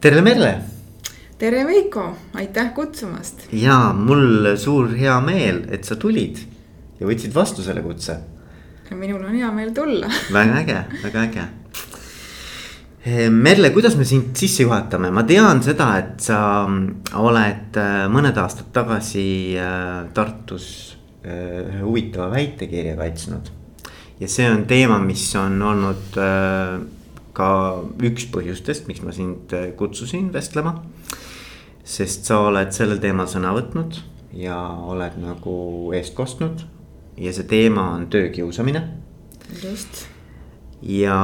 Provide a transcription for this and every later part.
tere, Merle. tere, Veiko, aitäh kutsumast. ja mul suur hea meel, et sa tulid ja võtsid vastu selle kutse. minul on hea meel tulla väga äge, väga äge. Eh, Merle, kuidas me sind sisse juhatame, ma tean seda, et sa oled eh, mõned aastad tagasi eh, Tartus ühe huvitava väitekirja kaitsnud. ja see on teema, mis on olnud ka üks põhjustest, miks ma sind kutsusin vestlema. sest sa oled sellel teemal sõna võtnud ja oled nagu eest kostnud ja see teema on töökiusamine. just. ja,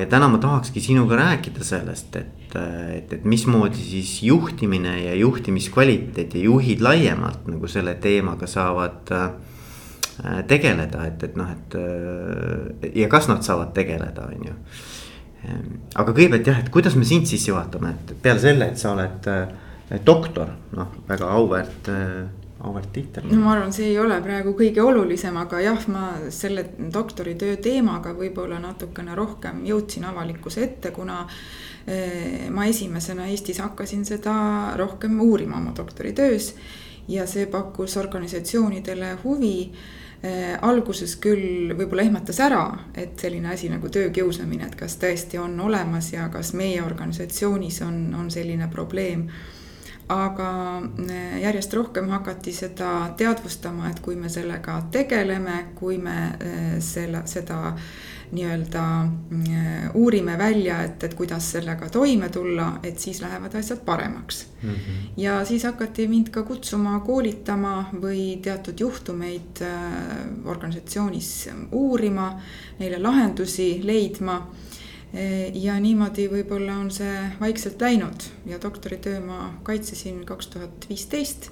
ja täna ma tahakski sinuga rääkida sellest, et, et, et mismoodi siis juhtimine ja juhtimiskvaliteet ja juhid laiemalt nagu selle teemaga saavad äh, tegeleda, et, et noh, et äh, ja kas nad saavad tegeleda, on ju aga kõigepealt jah, et kuidas me sind sisse juhatame, et peale selle, et sa oled äh, doktor, noh, väga auväärt äh, auväärt tiitel. no ma arvan, see ei ole praegu kõige olulisem, aga jah, ma selle doktoritöö teemaga võib-olla natukene rohkem jõudsin avalikkuse ette, kuna äh, ma esimesena Eestis hakkasin seda rohkem uurima oma doktoritöös ja see pakkus organisatsioonidele huvi alguses küll võib-olla ehmatas ära, et selline asi nagu töökiusamine, et kas tõesti on olemas ja kas meie organisatsioonis on, on selline probleem. aga äh, järjest rohkem hakati seda teadvustama, et kui me sellega tegeleme, kui me äh, selle, seda nii-öelda mm, uurime välja, et, et kuidas sellega toime tulla, et siis lähevad asjad paremaks mm. -hmm. ja siis hakati mind ka kutsuma koolitama või teatud juhtumeid äh, organisatsioonis uurima, neile lahendusi leidma äh, ja niimoodi võib-olla on see vaikselt läinud ja doktoritöö ma kaitsesin kaks tuhat viisteist.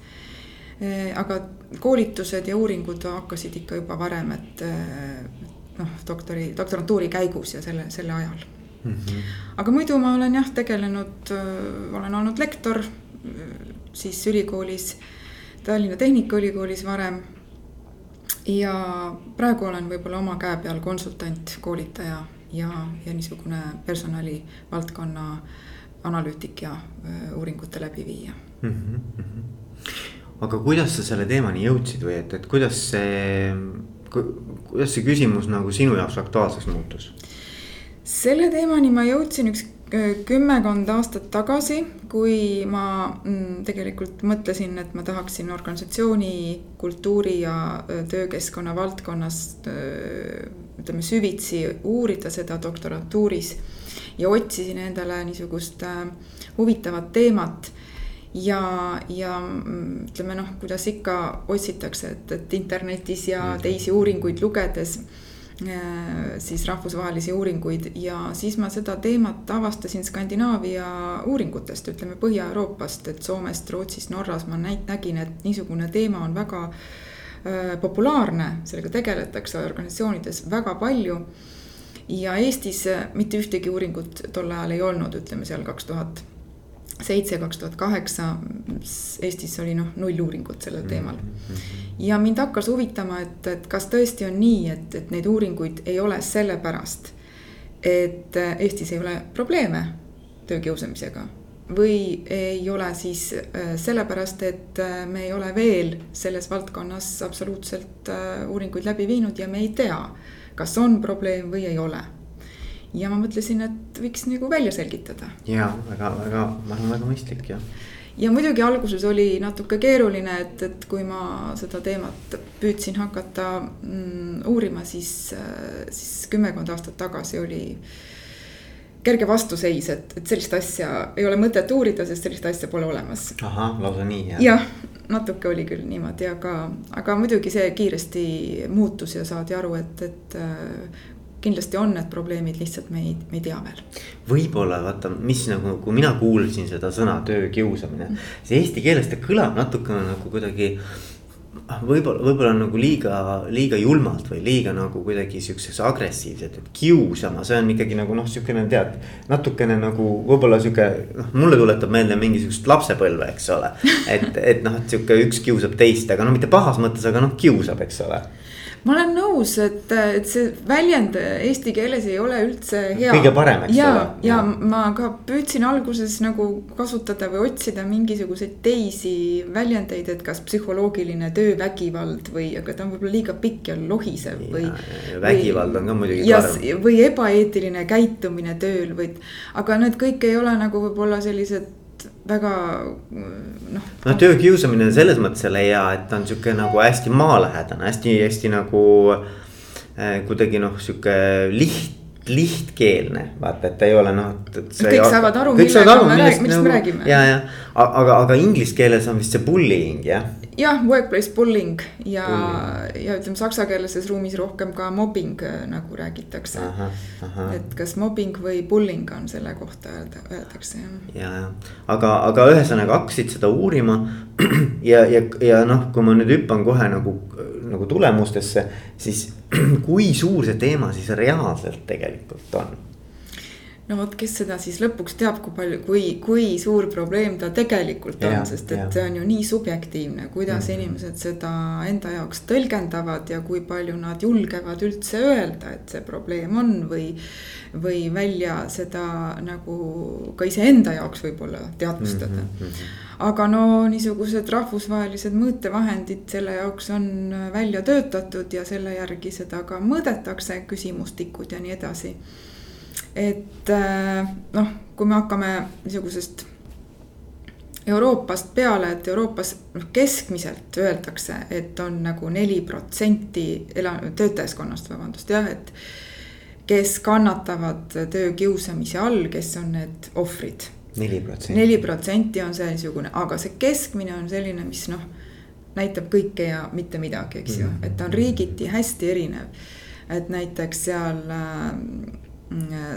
Äh, aga koolitused ja uuringud hakkasid ikka juba varem, et noh, doktori, doktorantuuri käigus ja selle, selle ajal mm. -hmm. aga muidu ma olen jah tegelenud, olen olnud lektor siis ülikoolis, Tallinna Tehnikaülikoolis varem. ja praegu olen võib-olla oma käe peal konsultant, koolitaja ja, ja niisugune personalivaldkonna analüütik ja uuringute läbiviija mm. -hmm. aga kuidas sa selle teemani jõudsid või et, et kuidas see kuidas see küsimus nagu sinu jaoks aktuaalseks muutus? selle teemani ma jõudsin üks äh, kümmekond aastat tagasi, kui ma mm, tegelikult mõtlesin, et ma tahaksin organisatsiooni kultuuri ja äh, töökeskkonna valdkonnas äh, ütleme süvitsi uurida seda doktorantuuris ja otsisin endale niisugust huvitavat teemat ja, ja mm, ütleme noh, kuidas ikka otsitakse, et, et internetis ja mm. teisi uuringuid lugedes äh, siis rahvusvahelisi uuringuid ja siis ma seda teemat avastasin Skandinaavia uuringutest, ütleme Põhja-Euroopast, et Soomest, Rootsist, Norras ma nägin, et niisugune teema on väga äh, populaarne, sellega tegeletakse organisatsioonides väga palju. ja Eestis mitte ühtegi uuringut tol ajal ei olnud, ütleme seal kaks tuhat seitse, kaks tuhat kaheksa Eestis oli noh, null uuringut sellel teemal. Mm-hmm. ja mind hakkas huvitama, et, et kas tõesti on nii, et, et neid uuringuid ei ole sellepärast, et Eestis ei ole probleeme töökiusamisega või ei ole siis äh, sellepärast, et äh, me ei ole veel selles valdkonnas absoluutselt äh, uuringuid läbi viinud ja me ei tea, kas on probleem või ei ole ja ma mõtlesin, et võiks nagu välja selgitada. ja väga, väga, ma arvan, väga mõistlik jah. ja muidugi alguses oli natuke keeruline, et, et kui ma seda teemat püüdsin hakata mm, uurima, siis, siis kümmekond aastat tagasi oli kerge vastuseis, et, et sellist asja ei ole mõtet uurida, sest sellist asja pole olemas. ahah, lausa nii jah? jah, natuke oli küll niimoodi, aga, aga muidugi see kiiresti muutus ja saadi aru, et, et kindlasti on need probleemid, lihtsalt me ei, me ei tea veel. võib-olla vaata, mis nagu, kui mina kuulsin seda sõna töökiusamine, see eesti keeles ta kõlab natukene nagu kuidagi võib-olla, võib-olla nagu liiga, liiga julmalt või liiga nagu kuidagi siukses agressiivselt, et kiusama, see on ikkagi nagu noh, siukene tead. natukene nagu võib-olla sihuke, noh, mulle tuletab meelde mingisugust lapsepõlve, eks ole. et, et noh, et sihuke üks kiusab teist, aga no mitte pahas mõttes, aga noh, kiusab, eks ole ma olen nõus, et, et see väljend eesti keeles ei ole üldse hea. kõige parem, eks ja, ole. ja ma ka püüdsin alguses nagu kasutada või otsida mingisuguseid teisi väljendeid, et kas psühholoogiline töövägivald või, aga ta on võib-olla liiga pikk ja lohisev või. vägivald on ka muidugi karm. või ebaeetiline käitumine tööl või, aga need kõik ei ole nagu võib-olla sellised väga noh. no töökiusamine on selles mõttes jälle hea, et ta on sihuke nagu hästi maalähedane, hästi-hästi nagu äh, kuidagi noh, sihuke liht lihtkeelne, vaata, et ta ei ole noh, kõik saavad aru, millega me räägime, millest nagu, me räägime. ja, ja aga, aga inglise keeles on vist see bullying jah jah, workplace bullying ja bullying., ja ütleme saksakeelses ruumis rohkem ka mobbing äh, nagu räägitakse. et kas mobbing või bullying on selle kohta öelda, öeldakse jah. ja, ja aga, aga ühesõnaga hakkasid seda uurima ja, ja, ja noh, kui ma nüüd hüppan kohe nagu, nagu tulemustesse, siis kui suur see teema siis reaalselt tegelikult on no vot, kes seda siis lõpuks teab, kui palju, kui, kui suur probleem ta tegelikult on, sest et ja. see on ju nii subjektiivne, kuidas mm -hmm. inimesed seda enda jaoks tõlgendavad ja kui palju nad julgevad üldse öelda, et see probleem on või. või välja seda nagu ka iseenda jaoks võib-olla teadvustada mm. -hmm. aga no niisugused rahvusvahelised mõõtevahendid selle jaoks on välja töötatud ja selle järgi seda ka mõõdetakse, küsimustikud ja nii edasi et äh, noh, kui me hakkame niisugusest Euroopast peale, et Euroopas noh, keskmiselt öeldakse, et on nagu neli protsenti ela-, töötajaskonnast, vabandust, jah, et. kes kannatavad töökiusamise all, kes on need ohvrid. neli protsenti. neli protsenti on see niisugune, aga see keskmine on selline, mis noh, näitab kõike ja mitte midagi, eks ju mm, -hmm. et ta on riigiti hästi erinev. et näiteks seal äh,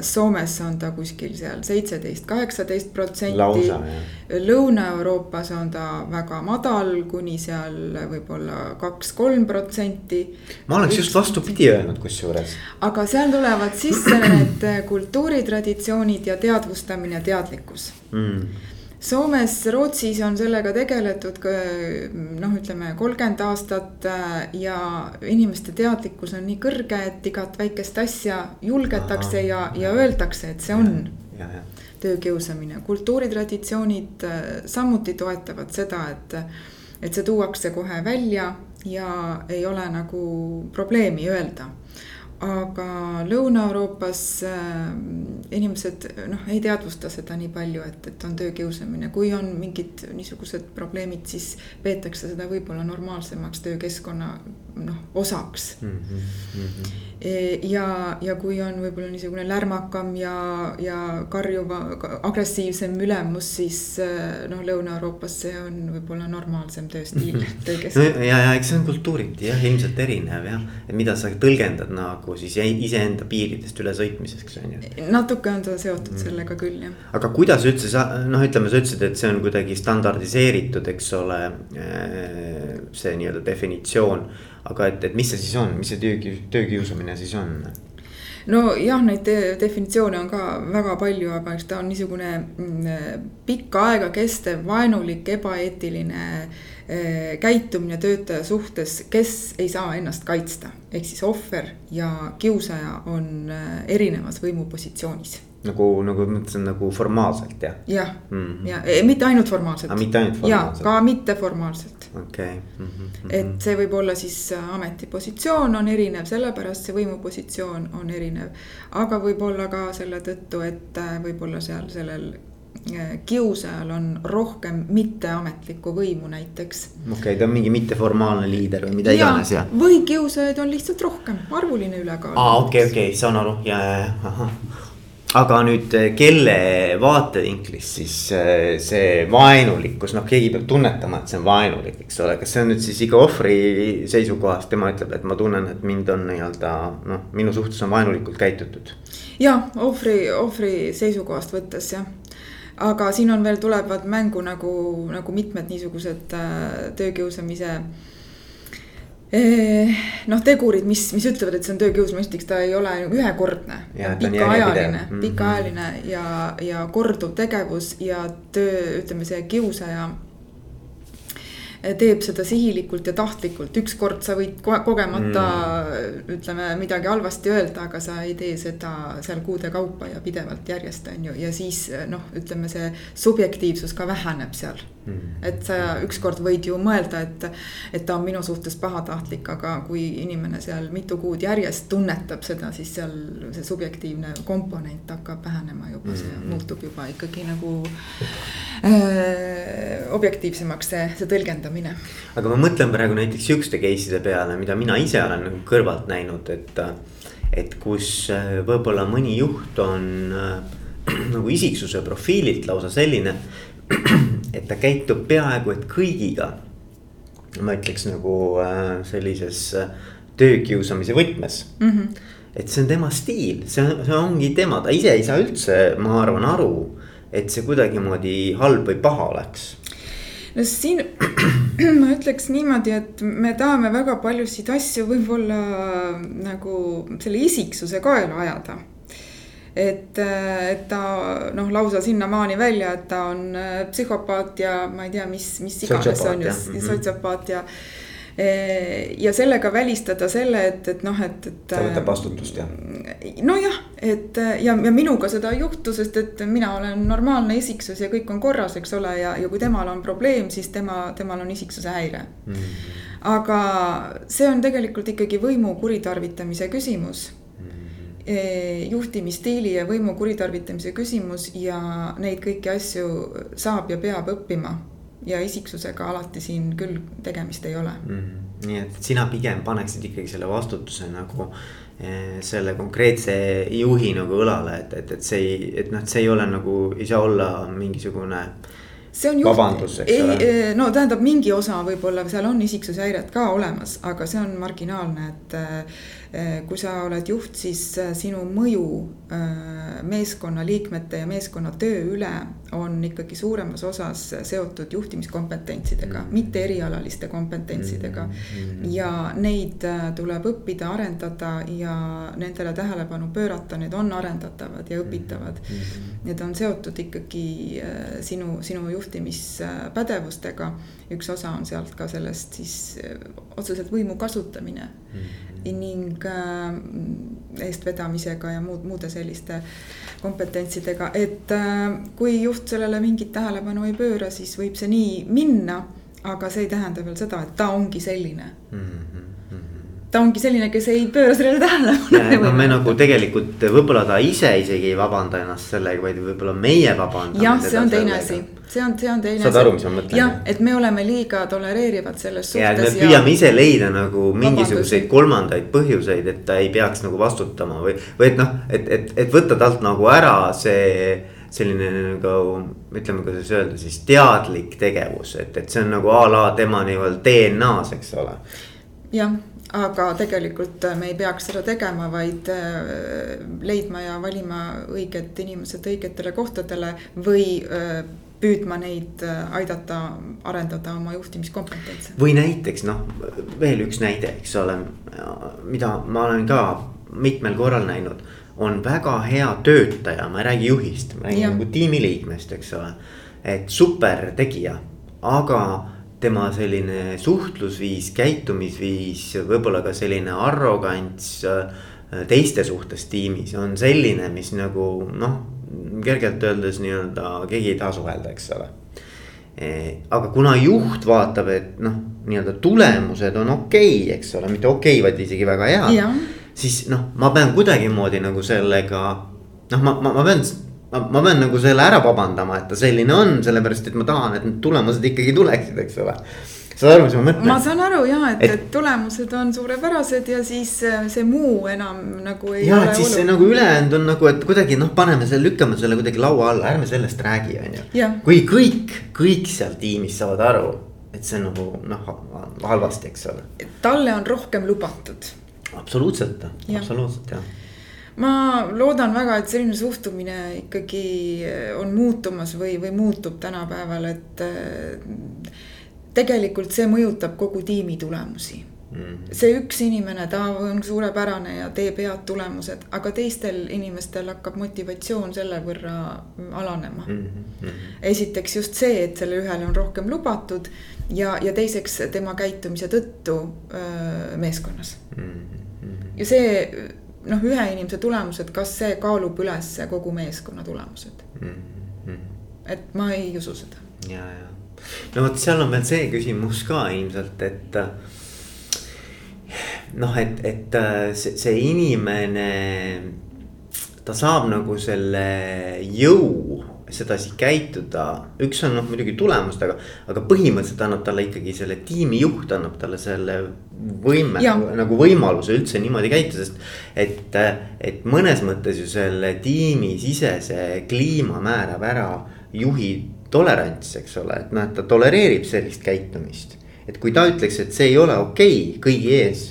Soomes on ta kuskil seal seitseteist, kaheksateist protsenti. Lõuna-Euroopas on ta väga madal, kuni seal võib-olla kaks-kolm protsenti. ma oleks just vastupidi öelnud kusjuures. aga seal tulevad sisse need kultuuritraditsioonid ja teadvustamine, teadlikkus mm Soomes, Rootsis on sellega tegeletud noh, ütleme kolmkümmend aastat äh, ja inimeste teadlikkus on nii kõrge, et igat väikest asja julgetakse Aha, ja, ja öeldakse, et see on ja, ja. töökiusamine. kultuuritraditsioonid äh, samuti toetavad seda, et, et see tuuakse kohe välja ja ei ole nagu probleemi öelda aga Lõuna-Euroopas äh, inimesed noh, ei teadvusta seda nii palju, et, et on töökiusamine, kui on mingid niisugused probleemid, siis peetakse seda võib-olla normaalsemaks töökeskkonna noh, osaks mm. -hmm. Ja, ja kui on võib-olla niisugune lärmakam ja, ja karjuva, agressiivsem ülemus, siis äh, noh, Lõuna-Euroopas see on võib-olla normaalsem tööstiil mm, -hmm. no,. ja, ja eks see on kultuuriti jah, ilmselt erinev jah, et mida sa tõlgendad nagu siis iseenda piiridest üle sõitmiseks on ju. natuke on ta seotud mm -hmm. sellega küll jah. aga kuidas üldse sa noh, ütleme, sa ütlesid, et see on kuidagi standardiseeritud, eks ole, äh, see nii-öelda definitsioon aga et, et mis see siis on, mis see töö, töökiusamine siis on? nojah, neid definitsioone on ka väga palju, aga eks ta on niisugune mm, pikka aega kestev vaenulik, ebaeetiline eh, käitumine töötaja suhtes, kes ei saa ennast kaitsta. ehk siis ohver ja kiusaja on eh, erinevas võimupositsioonis nagu, nagu mõtlesin nagu formaalselt jah? jah mm -hmm., ja mitte ainult formaalselt. aga mitte ainult formaalselt. ka mitteformaalselt. okei okay. mm. -hmm. et see võib olla siis äh, ametipositsioon on erinev, sellepärast see võimupositsioon on erinev. aga võib-olla ka selle tõttu, et äh, võib-olla seal sellel äh, kiusajal on rohkem mitteametlikku võimu näiteks. okei okay,, ta on mingi mitteformaalne liider või mida ja, iganes ja. või kiusajaid on lihtsalt rohkem, arvuline ülekaal. aa, okei, okei, saan aru ja, ja, ja, ahah aga nüüd eh, kelle vaatevinklist siis eh, see vaenulikkus, noh, keegi peab tunnetama, et see on vaenulik, eks ole, kas see on nüüd siis iga ohvri seisukohast, tema ütleb, et ma tunnen, et mind on nii-öelda noh, minu suhtes on vaenulikult käitutud. ja ohvri, ohvri seisukohast võttes jah. Aga siin on veel, tulevad mängu nagu, nagu mitmed niisugused äh, töökiusamise äh, noh, tegurid, mis, mis ütlevad, et see on töökiusamine, esiteks ta ei ole ühekordne. pikaajaline -hmm. pikaajaline ja, ja korduv tegevus ja töö, ütleme see kiusaja teeb seda sihilikult ja tahtlikult, ükskord sa võid ko kogemata mm. ütleme midagi halvasti öelda, aga sa ei tee seda seal kuude kaupa ja pidevalt järjest, on ju, ja siis noh, ütleme see subjektiivsus ka väheneb seal. Mm.. et sa ükskord võid ju mõelda, et, et ta on minu suhtes pahatahtlik, aga kui inimene seal mitu kuud järjest tunnetab seda, siis seal see subjektiivne komponent hakkab vähenema juba, see mm. muutub juba ikkagi nagu äh, objektiivsemaks see, see tõlgendamine lähenemine. aga ma mõtlen praegu näiteks sihukeste case'ide peale, mida mina ise olen nagu kõrvalt näinud, et. et kus äh, võib-olla mõni juht on äh, nagu isiksuse profiililt lausa selline. et ta käitub peaaegu et kõigiga. ma ütleks nagu äh, sellises töökiusamise võtmes mm. -hmm. et see on tema stiil, see, see ongi tema, ta ise ei saa üldse, ma arvan, aru et see kuidagimoodi halb või paha oleks no siin ma ütleks niimoodi, et me tahame väga paljusid asju võib-olla nagu selle isiksuse kaela ajada et, et ta noh, lausa sinnamaani välja, et ta on äh, psühhopaat ja ma ei tea, mis, mis iganes on ju, mhm. sotsiopaat ja Eh, ja sellega välistada selle, et, et noh, et, et. ta võtab vastutust jah. nojah, et ja, ja minuga seda ei juhtu, sest et mina olen normaalne isiksus ja kõik on korras, eks ole, ja, ja kui temal on probleem, siis tema, temal on isiksuse häire mm. -hmm. aga see on tegelikult ikkagi võimu kuritarvitamise küsimus mm. juhtimisstiili ja võimu kuritarvitamise küsimus ja neid kõiki asju saab ja peab õppima ja isiksusega alati siin küll tegemist ei ole mm. -hmm. nii et sina pigem paneksid ikkagi selle vastutuse nagu eh, selle konkreetse juhi nagu õlale, et, et, et see ei, et noh, et see ei ole nagu, ei saa olla mingisugune see on juht, ei, eh, no tähendab, mingi osa võib-olla seal on isiksushäired ka olemas, aga see on marginaalne, et eh, kui sa oled juht, siis sinu mõju meeskonnaliikmete ja meeskonna töö üle on ikkagi suuremas osas seotud juhtimiskompetentsidega mm, -hmm. mitte erialaliste kompetentsidega mm. -hmm. ja neid äh, tuleb õppida, arendada ja nendele tähelepanu pöörata, need on arendatavad ja õpitavad mm. -hmm. Need on seotud ikkagi äh, sinu, sinu juhtimispädevustega. üks osa on sealt ka sellest siis äh, otseselt võimu kasutamine mm. -hmm ning eestvedamisega ja muud, muude selliste kompetentsidega, et kui juht juht sellele mingit tähelepanu ei pööra, siis võib see nii minna. aga see ei tähenda veel seda, et ta ongi selline mm. -hmm. Ta ongi selline, kes ei pööra sellele tähelepanu. no me nagu tegelikult võib-olla ta ise isegi ei vabanda ennast sellega, vaid võib-olla meie vabandame. jah, see on teine asi see on, see on teine. saad aru, mis ma mõtlen? jah, et me oleme liiga tolereerivad selles suhtes. ja, et me püüame ja... ise leida nagu mingisuguseid kolmandaid põhjuseid, et ta ei peaks nagu vastutama või, või et noh, et, et, et võtta talt nagu ära see selline nagu ütleme, kuidas öelda siis teadlik tegevus, et, et see on nagu a la tema nii-öelda DNA-s, eks ole. jah, aga tegelikult me ei peaks seda tegema, vaid äh, leidma ja valima õiged inimesed õigetele kohtadele või äh, püüdma neid äh, aidata arendada oma juhtimiskompetentse. või näiteks noh, veel üks näide, eks ole, mida ma olen ka mitmel korral näinud on väga hea töötaja, ma ei räägi juhist, ma räägin nagu tiimiliikmest, eks ole. et super tegija, aga tema selline suhtlusviis, käitumisviis, võib-olla ka selline arrogants äh, teiste suhtes tiimis on selline, mis nagu noh, kergelt öeldes nii-öelda keegi ei taha suhelda, eks ole. E, aga kuna juht vaatab, et noh, nii-öelda tulemused on okei okay,, eks ole, mitte okei okay,, vaid isegi väga head siis noh, ma pean kuidagimoodi nagu sellega noh, ma, ma, ma pean ma, ma pean nagu selle ära vabandama, et ta selline on, sellepärast et ma tahan, et need tulemused ikkagi tuleksid, eks ole. saad aru, mis ma mõtlen? ma saan aru ja, et, et tulemused on suurepärased ja siis äh, see muu enam nagu ei. ja, et siis see nagu ülejäänud on nagu, et kuidagi noh, paneme selle, lükkame selle kuidagi laua alla, ärme sellest räägi, on ju. kui kõik, kõik seal tiimis saavad aru, et see on nagu noh, halvasti, eks ole. talle on rohkem lubatud absoluutselt, absoluutselt jah ma loodan väga, et selline suhtumine ikkagi on muutumas või, või muutub tänapäeval, et äh, tegelikult see mõjutab kogu tiimi tulemusi -hmm. see üks inimene, ta on suurepärane ja teeb head tulemused, aga teistel inimestel hakkab motivatsioon selle võrra alanema mm. -hmm. esiteks just see, et selle ühele on rohkem lubatud ja, ja teiseks tema käitumise tõttu öö, meeskonnas mm. -hmm. ja see noh, ühe inimese tulemused, kas see kaalub üles kogu meeskonna tulemused mm? -hmm. et ma ei usu seda. ja, ja no vot, seal on veel see küsimus ka ilmselt, et noh, et, et see, see inimene, ta saab nagu selle jõu sedasi käituda, üks on noh muidugi tulemust, aga, aga põhimõtteliselt annab talle ikkagi selle tiimijuht annab talle selle võime nagu võimaluse üldse niimoodi käituda, sest. et, et mõnes mõttes ju selle tiimi sisese kliima määrab ära juhi tolerants, eks ole, et noh, et ta tolereerib sellist käitumist. et kui ta ütleks, et see ei ole okei okay, kõigi ees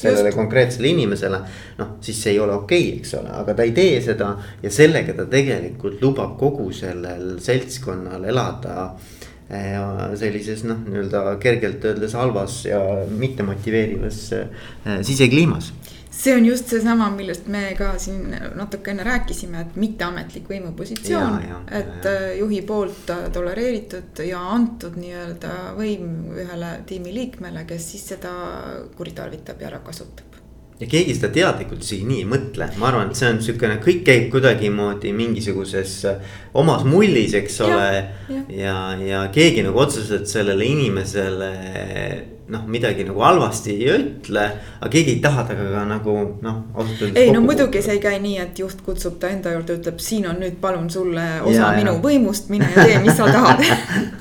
sellele Just. konkreetsele inimesele. noh, siis see ei ole okei okay,, eks ole, aga ta ei tee seda ja sellega ta tegelikult lubab kogu sellel seltskonnal elada eh, sellises noh, nii-öelda kergelt öeldes halvas ja mittemotiveerivas äh, sisekliimas see on just seesama, millest me ka siin natuke enne rääkisime, et mitteametlik võimupositsioon, et ja. Äh, juhi poolt tolereeritud ja antud nii-öelda võim ühele tiimiliikmele, kes siis seda kuritarvitab ja ära kasutab ja keegi seda teadlikult isegi nii ei mõtle, ma arvan, et see on siukene, kõik käib kuidagimoodi mingisuguses äh, omas mullis, eks ole. ja, ja, ja keegi nagu otseselt sellele inimesele noh, midagi nagu halvasti ei ütle. aga keegi ei taha temaga ka nagu noh, ei no muidugi see ei käi nii, et juht kutsub ta enda juurde, ütleb, siin on nüüd palun sulle osa ja, minu ja. võimust, mine ja tee, mis sa tahad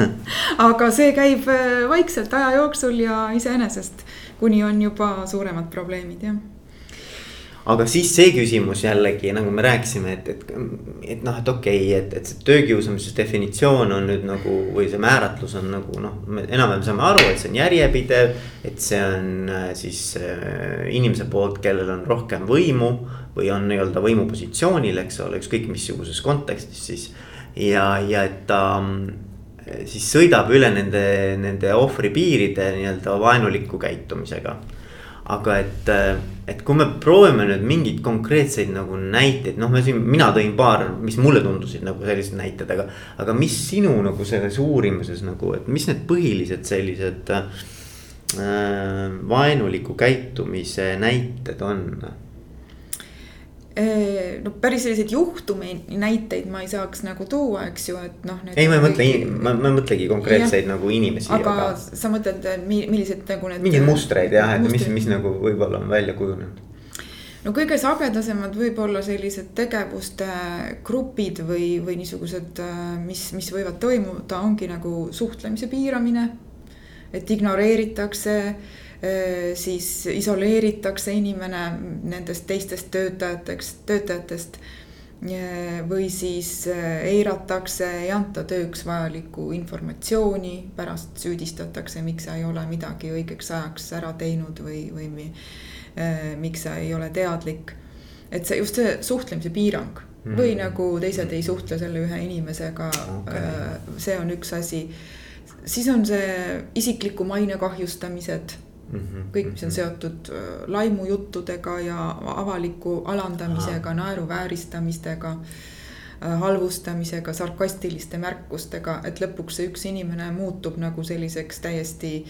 aga see käib äh, vaikselt aja jooksul ja iseenesest, kuni on juba suuremad probleemid, jah aga siis see küsimus jällegi nagu me rääkisime, et, et, et noh, et okei okay,, et, et see töökiusamise definitsioon on nüüd nagu või see määratlus on nagu noh, me enam-vähem saame aru, et see on järjepidev. et see on äh, siis äh, inimese poolt, kellel on rohkem võimu või on nii-öelda võimupositsioonil, eks ole, ükskõik missuguses kontekstis siis. ja, ja et ta äh, siis sõidab üle nende, nende ohvri piiride nii-öelda vaenuliku käitumisega aga et, et kui me proovime nüüd mingeid konkreetseid nagu näiteid, noh, me siin, mina tõin paar, mis mulle tundusid nagu sellised näited, aga. aga mis sinu nagu selles uurimuses nagu, et mis need põhilised sellised äh, vaenuliku käitumise näited on? No päris selliseid juhtumeid, näiteid ma ei saaks nagu tuua, eks ju, et noh. ei, ma ei mõtle, ma, ma ei mõtlegi konkreetseid ja, nagu inimesi. aga, sa mõtled, millised nagu need. mingeid mustreid jah, et mis, mis nagu võib-olla on välja kujunenud no kõige sagedasemad võib-olla sellised tegevuste grupid või, või niisugused, mis, mis võivad toimuda, ongi nagu suhtlemise piiramine. et ignoreeritakse äh, Äh, siis isoleeritakse inimene nendest teistest töötajateks, töötajatest. või siis eiratakse, ei anta tööks vajalikku informatsiooni, pärast süüdistatakse, miks sa ei ole midagi õigeks ajaks ära teinud või, või miks sa ei ole teadlik. et see just see suhtlemise piirang mm. või nagu teised ei suhtle selle ühe inimesega okay., see on üks asi. siis on see isikliku maine kahjustamised Mm -hmm. kõik, mis on seotud äh, laimujuttudega ja avaliku alandamisega, naeruvääristamistega, äh, halvustamisega, sarkastiliste märkustega, et lõpuks see üks inimene muutub nagu selliseks täiesti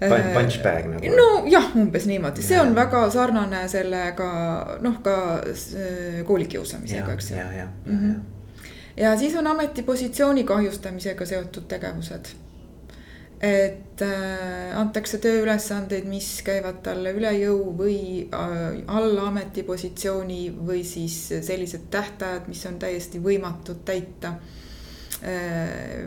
äh, Punchbag nagu. nojah, umbes niimoodi, see on väga sarnane sellega noh, ka koolikiusamisega, eks ju. ja, mm -hmm. ja siis on ametipositsiooni kahjustamisega seotud tegevused et äh, antakse tööülesandeid, mis käivad talle üle jõu või äh, alla ametipositsiooni või siis sellised tähtajad, mis on täiesti võimatud täita äh,.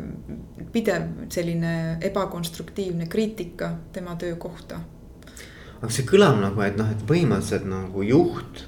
pidev selline ebakonstruktiivne kriitika tema töö kohta. aga see kõlab nagu, et noh, et põhimõtteliselt nagu juht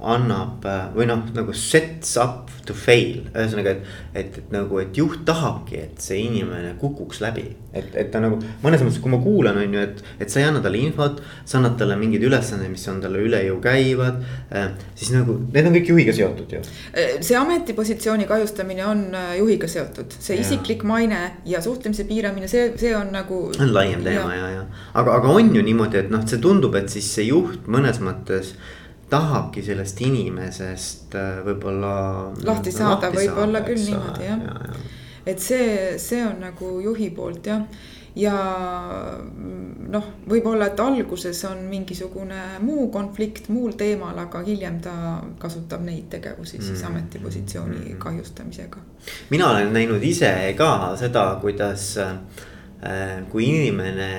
annab äh, või noh, nagu sets up to fail, ühesõnaga, et. et, et nagu, et juht tahabki, et see inimene kukuks läbi, et, et ta nagu mõnes mõttes, kui ma kuulan, on ju, et. et sa ei anna talle infot, sa annad talle mingeid ülesandeid, mis on talle üle jõu käivad äh,. siis nagu need on kõik juhiga seotud ju. Äh, see ametipositsiooni kahjustamine on juhiga seotud, see ja. isiklik maine ja suhtlemise piiramine, see, see on nagu. on laiem teema ja, ja, ja, aga, aga on ju niimoodi, et noh, see tundub, et siis see juht mõnes mõttes tahabki sellest inimesest äh, võib-olla. lahti saada, võib-olla küll niimoodi jah ja, ja. et see, see on nagu juhi poolt jah ja noh, võib-olla, et alguses on mingisugune muu konflikt muul teemal, aga hiljem ta kasutab neid tegevusi siis mm. ametipositsiooni mm. kahjustamisega. mina olen näinud ise ka seda, kuidas äh, kui inimene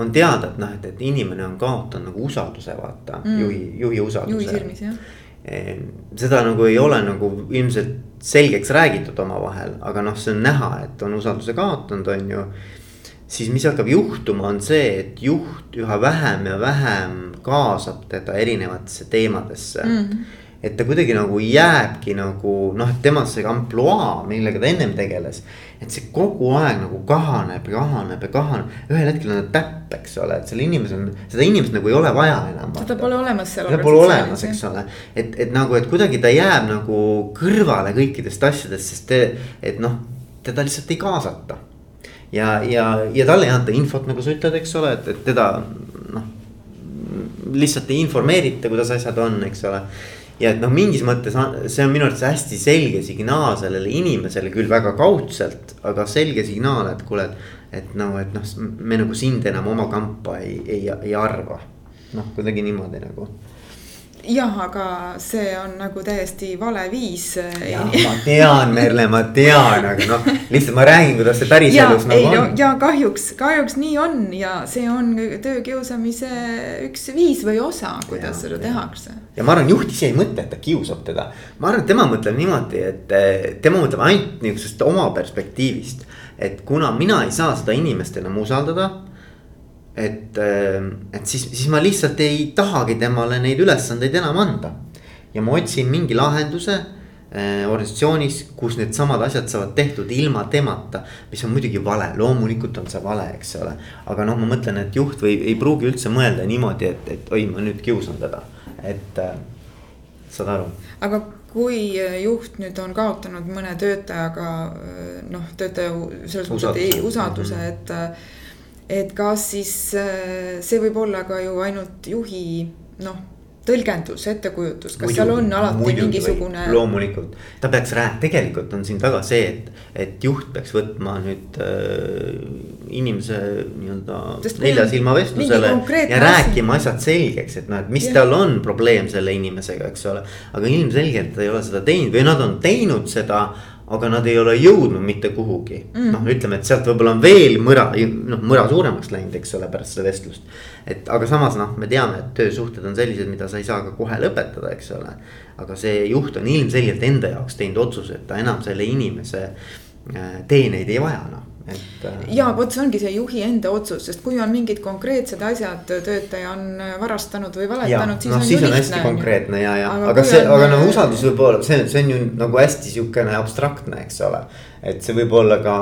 on teada, et noh, et, et inimene on kaotanud nagu usalduse, vaata mm. juhi, juhi usalduse. juhi silmis jah. Seda nagu ei ole nagu ilmselt selgeks räägitud omavahel, aga noh, see on näha, et on usalduse kaotanud, on ju. siis mis hakkab juhtuma, on see, et juht üha vähem ja vähem kaasab teda erinevatesse teemadesse mm et ta kuidagi nagu jääbki nagu noh, et tema see ampluaa, millega ta ennem tegeles. et see kogu aeg nagu kahaneb, kahaneb ja kahaneb, ühel hetkel on ta täpp, eks ole, et sellel inimesel, seda inimest nagu ei ole vaja enam. seda pole olemas seal. seda pole olemas, eks ole, et, et nagu, et kuidagi ta jääb nagu kõrvale kõikidest asjadest, sest te, et noh, teda lihtsalt ei kaasata. ja, ja, ja talle ei anta infot, nagu sa ütled, eks ole, et, et teda noh lihtsalt ei informeerita, kuidas asjad on, eks ole ja et noh, mingis mõttes see on minu arvates hästi selge signaal sellele inimesele küll väga kaudselt, aga selge signaal, et kuule, et. et noh, et noh, me nagu sind enam oma kampa ei, ei, ei arva. noh, kuidagi niimoodi nagu jah, aga see on nagu täiesti vale viis. jah, ma tean, Merle, ma tean, aga noh, lihtsalt ma räägin, kuidas see päriselus nagu ei, on no,. ja kahjuks, kahjuks nii on ja see on töökiusamise üks viis või osa, kuidas ja, seda tehakse. Ja ma arvan, juht ise ei mõtle, et ta kiusab teda. ma arvan, et tema mõtleb niimoodi, et tema mõtleb ainult niisugusest oma perspektiivist. et kuna mina ei saa seda inimest enam usaldada et, ähm, et siis, siis ma lihtsalt ei tahagi temale neid ülesandeid enam anda. ja ma otsin mingi lahenduse äh, organisatsioonis, kus needsamad asjad saavad tehtud ilma temata. mis on muidugi vale, loomulikult on see vale, eks ole. aga noh, ma mõtlen, et juht või ei pruugi üldse mõelda niimoodi, et, et oi, ma nüüd kiusan teda, et äh, saad aru. aga kui juht nüüd on kaotanud mõne töötajaga noh, töötaja selles mõttes, et usalduse, et et kas siis äh, see võib olla ka ju ainult juhi noh tõlgendus, ettekujutus, kas muidugi, seal on alati muidugi, mingisugune. loomulikult, ta peaks rääkima, tegelikult on siin taga see, et, et juht peaks võtma nüüd äh, inimese nii-öelda nelja silma vestlusele. ja rääkima asjad selgeks, et noh, et mis ja. tal on probleem selle inimesega, eks ole. aga ilmselgelt ei ole seda teinud või nad on teinud seda aga nad ei ole jõudnud mitte kuhugi mm.. noh, ütleme, et sealt võib-olla on veel mõra, noh mõra suuremaks läinud, eks ole, pärast seda vestlust. et aga samas noh, me teame, et töösuhted on sellised, mida sa ei saa ka kohe lõpetada, eks ole. aga see juht on ilmselgelt enda jaoks teinud otsuse, et ta enam selle inimese äh, teeneid ei vaja noh et. Äh, ja vot see ongi see juhi enda otsus, sest kui on mingid konkreetsed asjad, töötaja on varastanud või valetanud, siis no, on siis lihtne. hästi konkreetne ja, ja aga, aga see, aga no usaldus võib olla, see, see on ju nagu hästi sihukene abstraktne, eks ole et see võib olla ka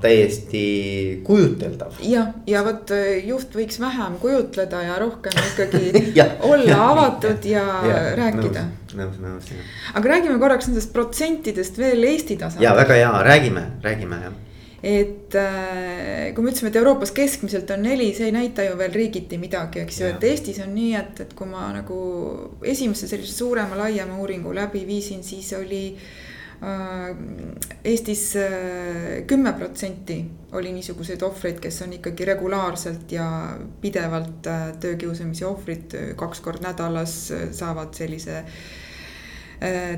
täiesti kujuteldav. jah, ja vot äh, juht võiks vähem kujutleda ja rohkem ikkagi ja, olla ja, avatud ja, ja, ja rääkida. nõus, nõus, nõus. aga räägime korraks nendest protsentidest veel Eesti tasandil. ja väga hea, räägime, räägime jah et äh, kui me ütlesime, et Euroopas keskmiselt on neli, see ei näita ju veel riigiti midagi, eks ju, et Eestis on nii, et, et kui ma nagu esimese sellise suurema, laiema uuringu läbi viisin, siis oli äh, Eestis äh, kümme äh, protsenti oli niisuguseid ohvreid, kes on ikkagi regulaarselt ja pidevalt äh, töökiusamise ohvrid, kaks korda nädalas äh, saavad sellise äh, Äh,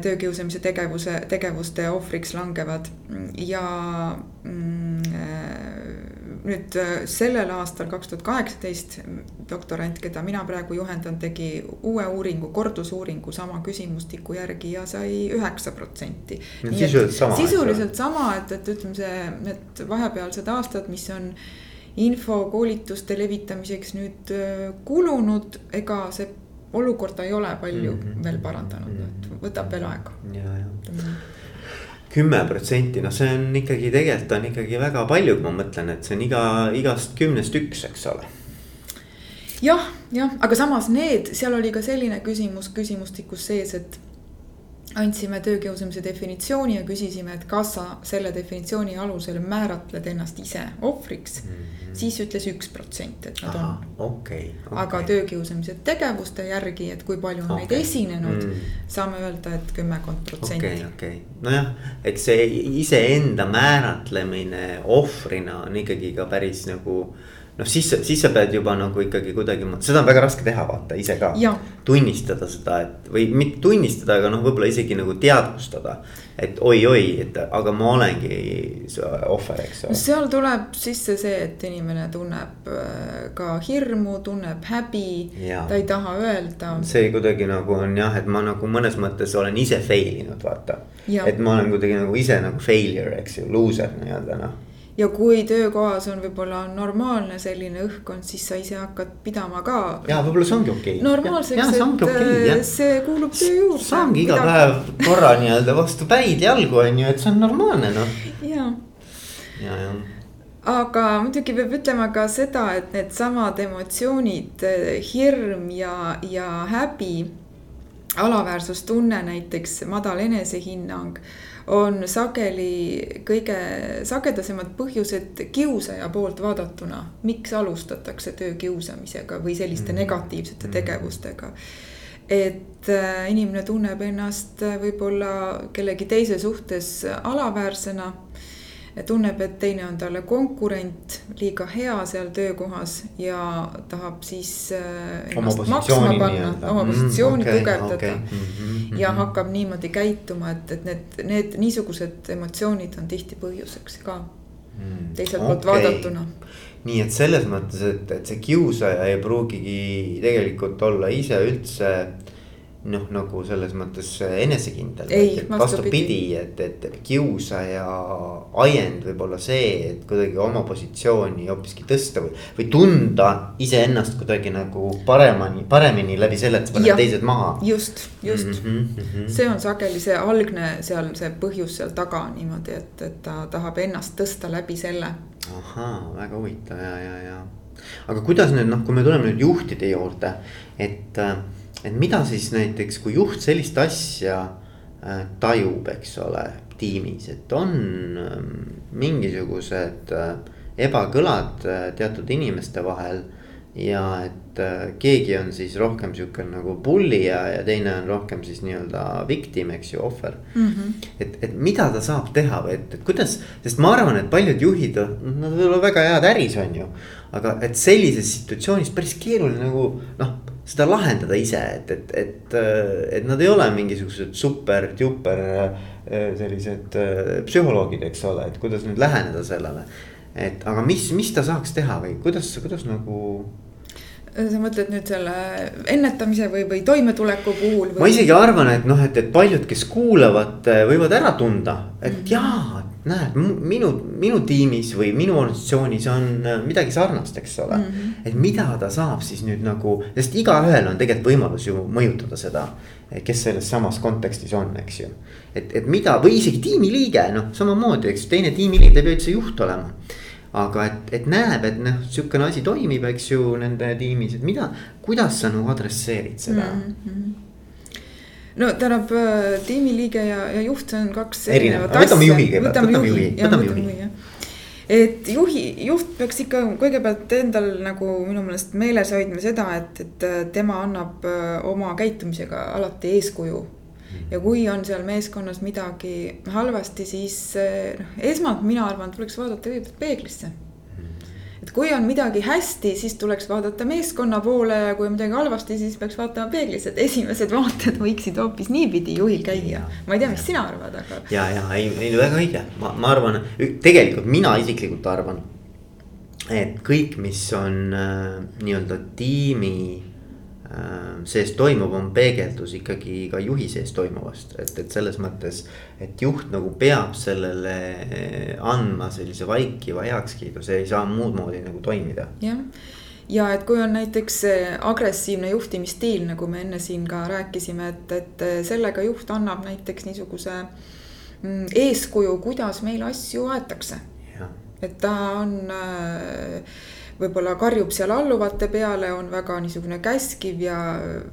töökiusamise tegevuse, tegevuste ohvriks langevad ja mm, äh, nüüd äh, sellel aastal, kaks tuhat kaheksateist, doktorant, keda mina praegu juhendan, tegi uue uuringu, kordusuuringu sama küsimustiku järgi ja sai üheksa protsenti. sisuliselt sama. sisuliselt sama, et, et ütleme, see, need vahepealsed aastad, mis on info koolituste levitamiseks nüüd kulunud, ega see olukorda ei ole palju mm -hmm. veel parandanud et võtab veel aega. ja, ja kümme protsenti, noh, see on ikkagi tegelikult on ikkagi väga palju, ma mõtlen, et see on iga, igast kümnest üks, eks ole. Jah, jah, aga samas need, seal oli ka selline küsimus küsimustikus sees, et andsime töökiusamise definitsiooni ja küsisime, et kas sa selle definitsiooni alusel määratled ennast ise ohvriks mm. -hmm. siis ütles üks protsent, et nad Aha, on. Okay, okay. aga töökiusamise tegevuste järgi, et kui palju on okay. neid esinenud mm, -hmm. saame öelda, et kümmekond protsenti. okei okay,, okei okay., nojah, eks see iseenda määratlemine ohvrina on ikkagi ka päris nagu noh, siis, siis sa pead juba nagu ikkagi kuidagi, seda on väga raske teha, vaata ise ka. tunnistada seda, et või mitte tunnistada, aga noh, võib-olla isegi nagu teadvustada. et oi-oi, et aga ma olengi ohver, eks ole. seal tuleb sisse see, et inimene tunneb äh, ka hirmu, tunneb häbi, ta ei taha öelda. see kuidagi nagu on jah, et ma nagu mõnes mõttes olen ise fail inud, vaata. et ma olen kuidagi nagu ise nagu failure, eks ju, loser nii-öelda noh ja kui töökohas on võib-olla normaalne selline õhkkond, siis sa ise hakkad pidama ka. ja võib-olla see ongi okei okay.. normaalseks, et okay, äh, see kuulub töö juurde. saangi iga Mida... päev korra nii-öelda vastu päid jalgu on ju, et see on normaalne noh. ja, ja, ja aga muidugi peab ütlema ka seda, et needsamad emotsioonid, hirm ja, ja häbi, alaväärsustunne näiteks, madal enesehinnang on sageli kõige sagedasemad põhjused kiusaja poolt vaadatuna. miks alustatakse töö kiusamisega või selliste mm. negatiivsete mm. tegevustega et äh, inimene tunneb ennast võib-olla kellegi teise suhtes alaväärsena tunneb, et teine on talle konkurent, liiga hea seal töökohas ja tahab siis äh, ennast maksma panna, oma mm, positsiooni mm, okay, tugevdada. okay. Mm -hmm, ja hakkab niimoodi käituma, et, et need, need niisugused emotsioonid on tihti põhjuseks ka. Mm, teiselt okay. poolt vaadatuna. Nii et selles mõttes, et, et see kiusaja ei pruugigi tegelikult olla ise üldse noh, nagu selles mõttes enesekindel. vastupidi, et, et kiusaja ajend võib olla see, et kuidagi oma positsiooni hoopiski tõsta või, või tunda iseennast kuidagi nagu paremini, paremini läbi selle, et sa paned teised maha. just, just mm, -hmm, mm -hmm. see on sageli see algne seal, see põhjus seal taga niimoodi, et, et ta tahab ennast tõsta läbi selle. ahaa, väga huvitav ja, ja, ja. aga kuidas nüüd noh, kui me tuleme nüüd juhtide juurde, et äh, et mida siis näiteks, kui juht sellist asja äh, tajub, eks ole, tiimis, et on ähm, mingisugused äh, ebakõlad äh, teatud inimeste vahel. ja et keegi on siis rohkem sihuke nagu bully ja, ja teine on rohkem siis nii-öelda victim, eks ju, ohver mm. -hmm. et, et mida ta saab teha või et, et kuidas, sest ma arvan, et paljud juhid, nad võivad olla väga head äris, on ju. aga et sellises situatsioonis päris keeruline nagu noh seda lahendada ise, et, et, et, et nad ei ole mingisugused super-duper äh, sellised äh, psühholoogid, eks ole, et kuidas nüüd läheneda sellele. et aga mis, mis ta saaks teha või kuidas, kuidas nagu sa mõtled nüüd selle ennetamise või, või toimetuleku puhul või...? ma isegi arvan, et noh, et, et paljud, kes kuulavad, võivad ära tunda, et -hmm. jaa, näed, minu, minu tiimis või minu organisatsioonis on äh, midagi sarnast, eks ole mm. -hmm. et mida ta saab siis nüüd nagu, sest igaühel on tegelikult võimalus ju mõjutada seda. kes selles samas kontekstis on, eks ju. et, et mida või isegi tiimiliige, noh samamoodi, eks teine tiimiliige ei pea üldse juht olema. aga et, et näeb, et noh, sihukene asi toimib, eks ju, nende tiimis, et mida, kuidas sa nagu adresseerid seda mm. -hmm no tähendab äh, tiimiliige ja, ja juht, see on kaks erinevat asja. võtame juhi kõigepealt, võtame juhi, võtame juhi, juhi et juhi, juht peaks ikka kõigepealt endal nagu minu meelest meeles hoidma seda, et, et äh, tema annab äh, oma käitumisega alati eeskuju. ja kui on seal meeskonnas midagi halvasti, siis noh, esmalt mina arvan, tuleks vaadata kõigepealt peeglisse et kui on midagi hästi, siis tuleks vaadata meeskonna poole ja kui on midagi halvasti, siis peaks vaatama peeglisse, et esimesed vaated võiksid hoopis niipidi juhil käia. ma ei tea, mis sina arvad, aga. ja, ja ei, ei väga õige, ma, ma arvan, tegelikult mina isiklikult arvan. et kõik, mis on äh, nii-öelda tiimi sees toimub, on peegeldus ikkagi ka juhi sees toimuvast, et, et selles mõttes. et juht nagu peab sellele andma sellise vaikiva heakskiidu, see ei saa muud moodi nagu toimida. jah, ja et kui on näiteks agressiivne juhtimisstiil, nagu me enne siin ka rääkisime, et, et sellega juht annab näiteks niisuguse mm, eeskuju, kuidas meil asju aetakse. et ta on äh, võib-olla karjub seal alluvate peale, on väga niisugune käskiv ja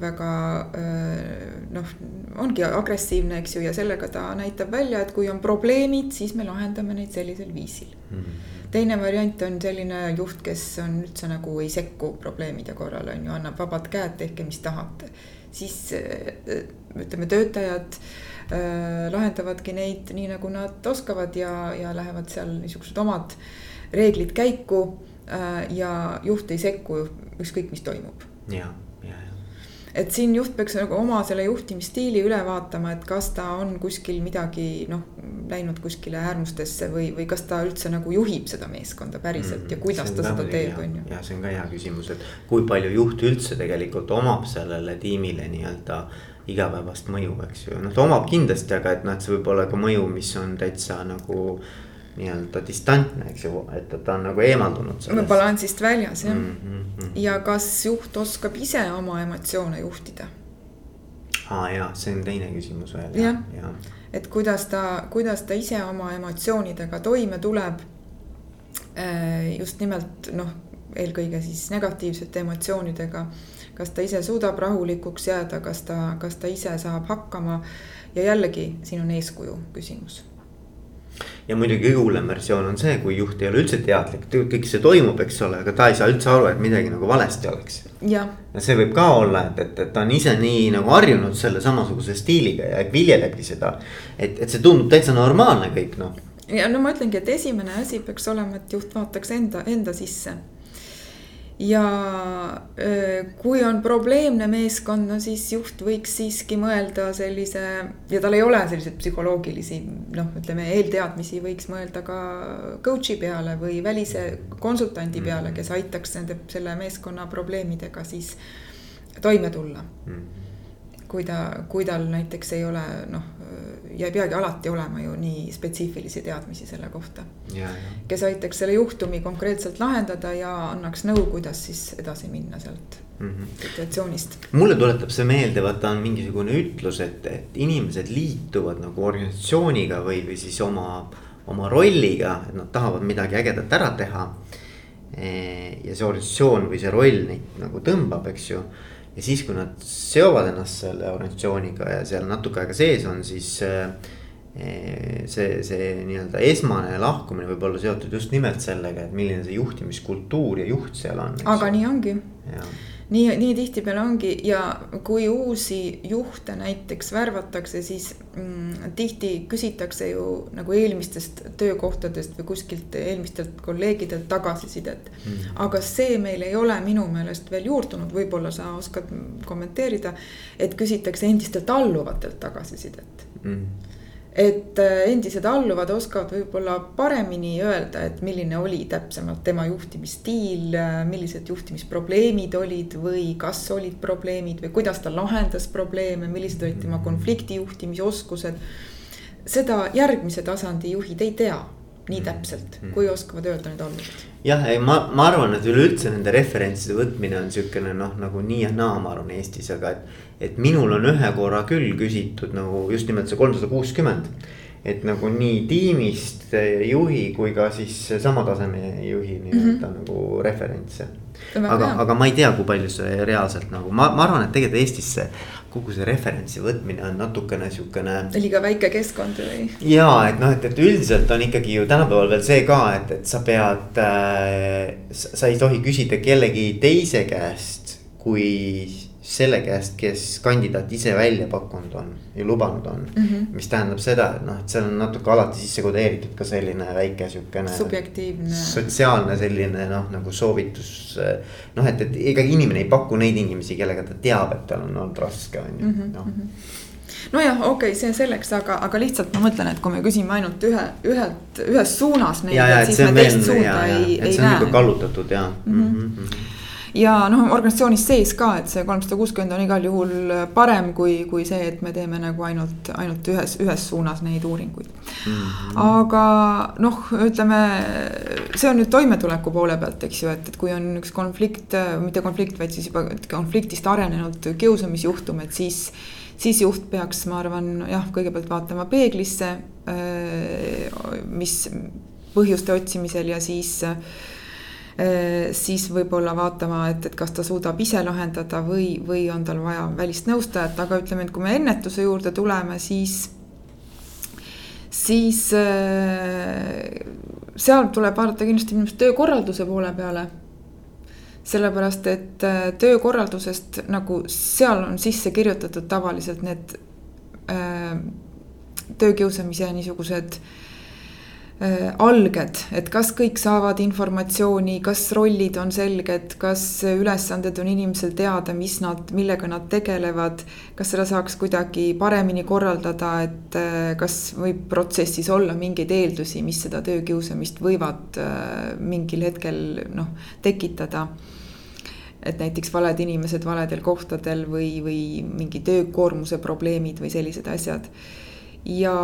väga noh, ongi agressiivne, eks ju, ja sellega ta näitab välja, et kui on probleemid, siis me lahendame neid sellisel viisil mm. -hmm teine variant on selline juht, kes on üldse nagu ei sekku probleemide korral on ju, annab vabad käed, tehke, mis tahate. siis ütleme, töötajad äh, lahendavadki neid nii, nagu nad oskavad ja, ja lähevad seal niisugused omad reeglid käiku äh, ja juht ei sekku ükskõik, mis toimub. ja et siin juht peaks nagu oma selle juhtimisstiili üle vaatama, et kas ta on kuskil midagi noh, läinud kuskile äärmustesse või, või kas ta üldse nagu juhib seda meeskonda päriselt mm, ja kuidas ta seda teeb, on ju. ja see on ka hea küsimus, et kui palju juht üldse tegelikult omab sellele tiimile nii-öelda igapäevast mõju, eks ju, noh ta omab kindlasti, aga et noh, et see võib olla ka mõju, mis on täitsa nagu nii-öelda distantne, eks ju, et ta on nagu eemaldunud sellest. balansist väljas jah mm. -hmm. ja kas juht oskab ise oma emotsioone juhtida? aa jaa, see on teine küsimus veel ja, ja., ja. et kuidas ta, kuidas ta ise oma emotsioonidega toime tuleb. Äh, just nimelt noh, eelkõige siis negatiivsete emotsioonidega. kas ta ise suudab rahulikuks jääda, kas ta, kas ta ise saab hakkama ja jällegi siin on eeskuju küsimus ja muidugi kõige hullem versioon on see, kui juht ei ole üldse teadlik, kõik see toimub, eks ole, aga ta ei saa üldse aru, et midagi nagu valesti oleks. ja see võib ka olla, et, et, et ta on ise nii nagu harjunud selle samasuguse stiiliga ja viljelebki seda. et, et see tundub täitsa normaalne kõik noh. ja no ma ütlengi, et esimene asi peaks olema, et juht vaataks enda, enda sisse ja kui on probleemne meeskond, no siis juht võiks siiski mõelda sellise ja tal ei ole selliseid psühholoogilisi noh, ütleme eelteadmisi, võiks mõelda ka coach'i peale või välise konsultandi peale, kes aitaks nende selle meeskonna probleemidega siis toime tulla mm. kui ta, kui tal näiteks ei ole noh, ja ei peagi alati olema ju nii spetsiifilisi teadmisi selle kohta. kes aitaks selle juhtumi konkreetselt lahendada ja annaks nõu, kuidas siis edasi minna sealt mm -hmm. situatsioonist. mulle tuletab see meelde, vaata on mingisugune ütlus, et, et inimesed liituvad nagu organisatsiooniga või, või siis oma, oma rolliga, et nad tahavad midagi ägedat ära teha. ja see organisatsioon või see roll neid nagu tõmbab, eks ju ja siis, kui nad seovad ennast selle organisatsiooniga ja seal natuke aega sees on, siis äh, see, see nii-öelda esmane lahkumine võib olla seotud just nimelt sellega, et milline see juhtimiskultuur ja juht seal on. aga nii ongi nii, nii tihtipeale ongi. Ja kui uusi juhte näiteks värvatakse, siis mm, tihti küsitakse ju nagu eelmistest töökohtadest või kuskilt eelmistelt kolleegidelt tagasisidet. Mm.. aga see meil ei ole minu meelest veel juurdunud, võib-olla sa oskad kommenteerida, et küsitakse endistelt alluvatelt tagasisidet. Mm et äh, endised alluvad oskavad võib-olla paremini öelda, et milline oli täpsemalt tema juhtimisstiil, äh, millised juhtimisprobleemid olid või kas olid probleemid või kuidas ta lahendas probleeme, millised olid tema konfliktijuhtimisoskused. seda järgmise tasandi juhid ei tea nii mm. täpselt, mm. kui oskavad öelda need alluvad. jah, ei ma, ma arvan, et üleüldse nende referentside võtmine on siukene noh, nagu nii ja naa, ma arvan Eestis, aga et. et minul on ühe korra küll küsitud nagu just nimelt see kolmsada kuuskümmend. et nagu nii tiimist juhi kui ka siis sama taseme juhi nii-öelda mm -hmm. nagu referentse. aga, aga ma ei tea, kui palju see reaalselt nagu ma, ma arvan, et tegelikult Eestis see kogu see referentsi võtmine on natukene siukene. liiga väike keskkond või? ja et noh, et, et üldiselt on ikkagi ju tänapäeval veel see ka, et, et sa pead äh,, sa ei tohi küsida kellegi teise käest, kui selle käest, kes kandidaat ise välja pakkunud on ja lubanud on mm. -hmm. mis tähendab seda, et noh, et seal on natuke alati sisse kodeeritud ka selline väike siukene. subjektiivne. sotsiaalne selline noh, nagu soovitus. noh, et, et ega inimene ei paku neid inimesi, kellega ta teab, et tal on olnud raske, on ju, mhm, noh mhm. nojah, okei okay,, see selleks, aga, aga lihtsalt ma mõtlen, et kui me küsime ainult ühe, ühelt, ühes suunas neid, siis me teist suunda ja, ei, ei näe. see on nihuke kallutatud ja mm. -hmm. Mm -hmm ja noh, organisatsioonis sees ka, et see kolmsada kuuskümmend on igal juhul parem kui, kui see, et me teeme nagu ainult, ainult ühes, ühes suunas neid uuringuid mm. -hmm. aga noh, ütleme, see on nüüd toimetuleku poole pealt, eks ju, et, et kui on üks konflikt, mitte konflikt, vaid siis juba konfliktist arenenud kiusamisjuhtum, et siis siis juht peaks, ma arvan, jah, kõigepealt vaatama peeglisse, mis põhjuste otsimisel ja siis siis võib-olla vaatama, et, et kas ta suudab ise lahendada või, või on tal vaja välist nõustajat, aga ütleme, et kui me ennetuse juurde tuleme, siis siis seal tuleb vaadata kindlasti arust töökorralduse poole peale. sellepärast, et äh, töökorraldusest nagu seal on sisse kirjutatud tavaliselt need äh, töökiusamise niisugused äh, Äh, alged, et kas kõik saavad informatsiooni, kas rollid on selged, kas ülesanded on inimesel teada, mis nad, millega nad tegelevad. kas seda saaks kuidagi paremini korraldada, et äh, kas võib protsessis olla mingeid eeldusi, mis seda töökiusamist võivad äh, mingil hetkel noh, tekitada et näiteks valed inimesed valedel kohtadel või, või mingi töökoormuse probleemid või sellised asjad ja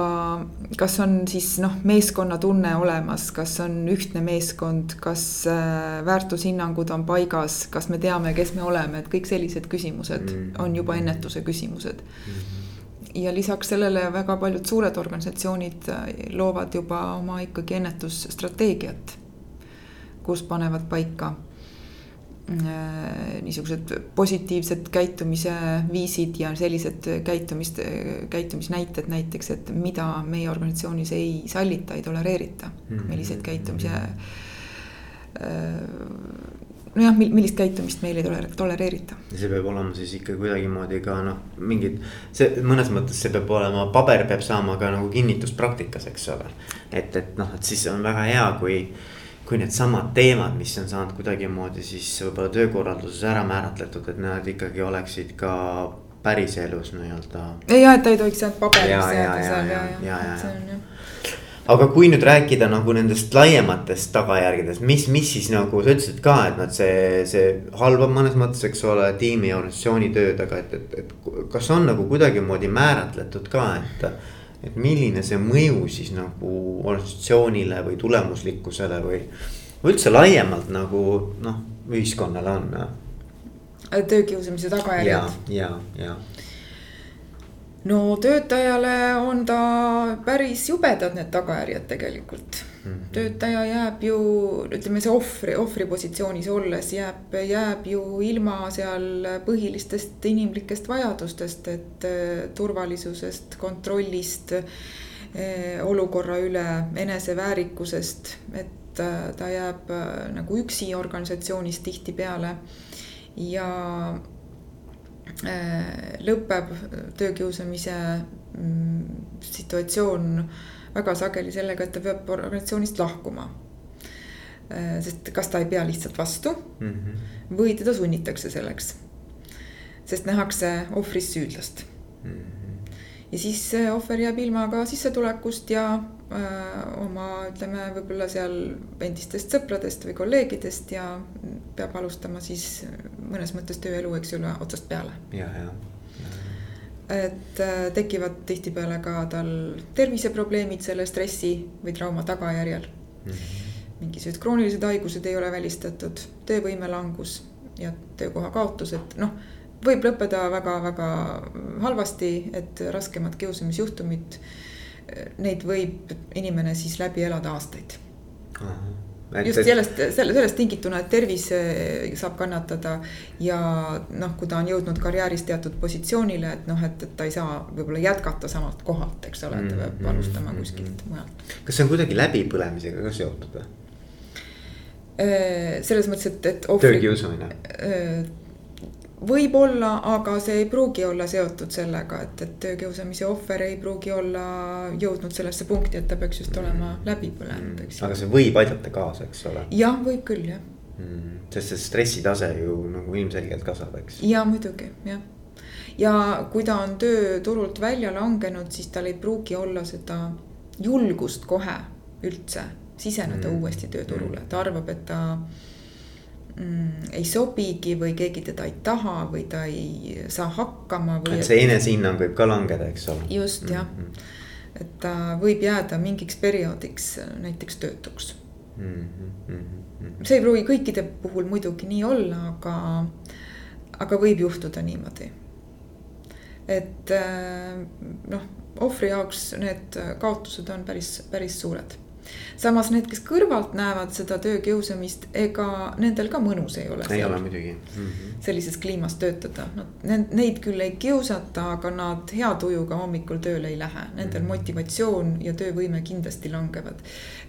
kas on siis noh, meeskonnatunne olemas, kas on ühtne meeskond, kas äh, väärtushinnangud on paigas, kas me teame, kes me oleme, et kõik sellised küsimused mm on juba ennetuse küsimused mm. -hmm. ja lisaks sellele väga paljud suured organisatsioonid äh, loovad juba oma ikkagi ennetusstrateegiat, kus panevad paika niisugused positiivsed käitumise viisid ja sellised käitumist, käitumisnäited näiteks, et mida meie organisatsioonis ei sallita, ei tolereerita mm, -hmm. milliseid käitumise. Äh, nojah, millist käitumist meil ei tole-, tolereerita. see peab olema siis ikka kuidagimoodi ka noh, mingid, see mõnes mõttes see peab olema, paber peab saama ka nagu kinnitust praktikas, eks ole. et, et noh, et siis on väga hea, kui kui needsamad teemad, mis on saanud kuidagimoodi siis võib-olla töökorralduses ära määratletud, et nad ikkagi oleksid ka päriselus nii-öelda. ja, et ta ei tohiks ainult paberiks jääda seal ja, ja, ja, see on jah aga kui nüüd rääkida nagu nendest laiematest tagajärgedest, mis, mis siis nagu sa ütlesid ka, et noh, see, see halvab mõnes mõttes, eks ole, tiimi ja organisatsiooni tööd, aga et, et, et kas on nagu kuidagimoodi määratletud ka, et et milline see mõju siis nagu organisatsioonile või tulemuslikkusele või. või üldse laiemalt nagu noh, ühiskonnale on. töökiusamise tagajärjed. ja, ja, ja no töötajale on ta päris jubedad need tagajärjed tegelikult. -hmm. töötaja jääb ju, ütleme see ohvri, ohvri positsioonis olles jääb, jääb ju ilma seal põhilistest inimlikest vajadustest, et äh, turvalisusest, kontrollist, äh, olukorra üle, eneseväärikusest, et äh, ta jääb nagu üksi organisatsioonis tihtipeale ja lõpeb töökiusamise mm, situatsioon väga sageli sellega, et ta peab organisatsioonist lahkuma. Äh, sest kas ta ei pea lihtsalt vastu mm -hmm. või teda sunnitakse selleks. sest nähakse ohvris süüdlast mm. -hmm. ja siis ohver jääb ilma ka sissetulekust ja öö, äh, oma, ütleme, võib-olla seal endistest sõpradest või kolleegidest ja peab alustama siis mõnes mõttes tööelu, eks ju, otsast peale. ja, ja et äh, tekivad tihtipeale ka tal terviseprobleemid selle stressi või trauma tagajärjel mm. -hmm. mingisugused kroonilised haigused ei ole välistatud, töövõime langus ja töökoha kaotus, et noh, võib lõppeda väga-väga halvasti, et raskemad kiusamisjuhtumid, neid võib inimene siis läbi elada aastaid Et, just sellest, selle, sellest tingituna, et tervis eh, saab kannatada ja noh, kui ta on jõudnud karjääris teatud positsioonile, et noh, et, et ta ei saa võib-olla jätkata samalt kohalt, eks ole, et ta peab mm, alustama mm, kuskilt mujalt. kas see on kuidagi läbipõlemisega ka seotud või? Eh, selles mõttes, et, et. töökiusamine võib-olla, aga see ei pruugi olla seotud sellega, et, et töökiusamise ohver ei pruugi olla jõudnud sellesse punkti, et ta peaks just olema läbi põlenud, eks ju. aga see võib aidata kaasa, eks ole. jah, võib küll jah mm,. sest see stressitase ju nagu ilmselgelt kasvab, eks. ja muidugi jah. ja kui ta on tööturult välja langenud, siis tal ei pruugi olla seda julgust kohe üldse siseneda mm. uuesti tööturule, ta arvab, et ta mm, ei sobigi või keegi teda ei taha või ta ei saa hakkama või. et see enesehinnang võib ka langeda, eks ole. just jah mm, -hmm. et ta võib jääda mingiks perioodiks näiteks töötuks mm. -hmm. see ei pruugi kõikide puhul muidugi nii olla, aga, aga võib juhtuda niimoodi. et äh, noh, ohvri jaoks need kaotused on päris, päris suured samas need, kes kõrvalt näevad seda töökiusamist, ega nendel ka mõnus ei ole. ei ole muidugi mm. -hmm. sellises kliimas töötada, nad, neid küll ei kiusata, aga nad hea tujuga hommikul tööle ei lähe, nendel mm -hmm. motivatsioon ja töövõime kindlasti langevad.